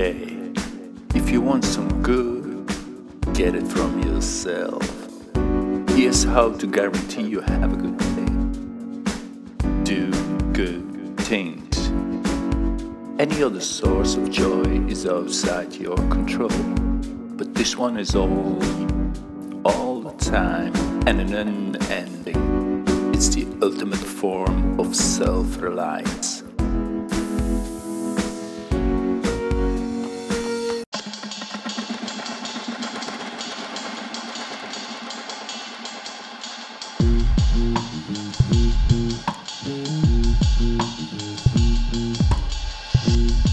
day. If you want some good, get it from yourself. Here's how to guarantee you have a good day. Do good things. Any other source of joy is outside your control. But this one is all, all the time and an unending. It's the ultimate form of self reliance.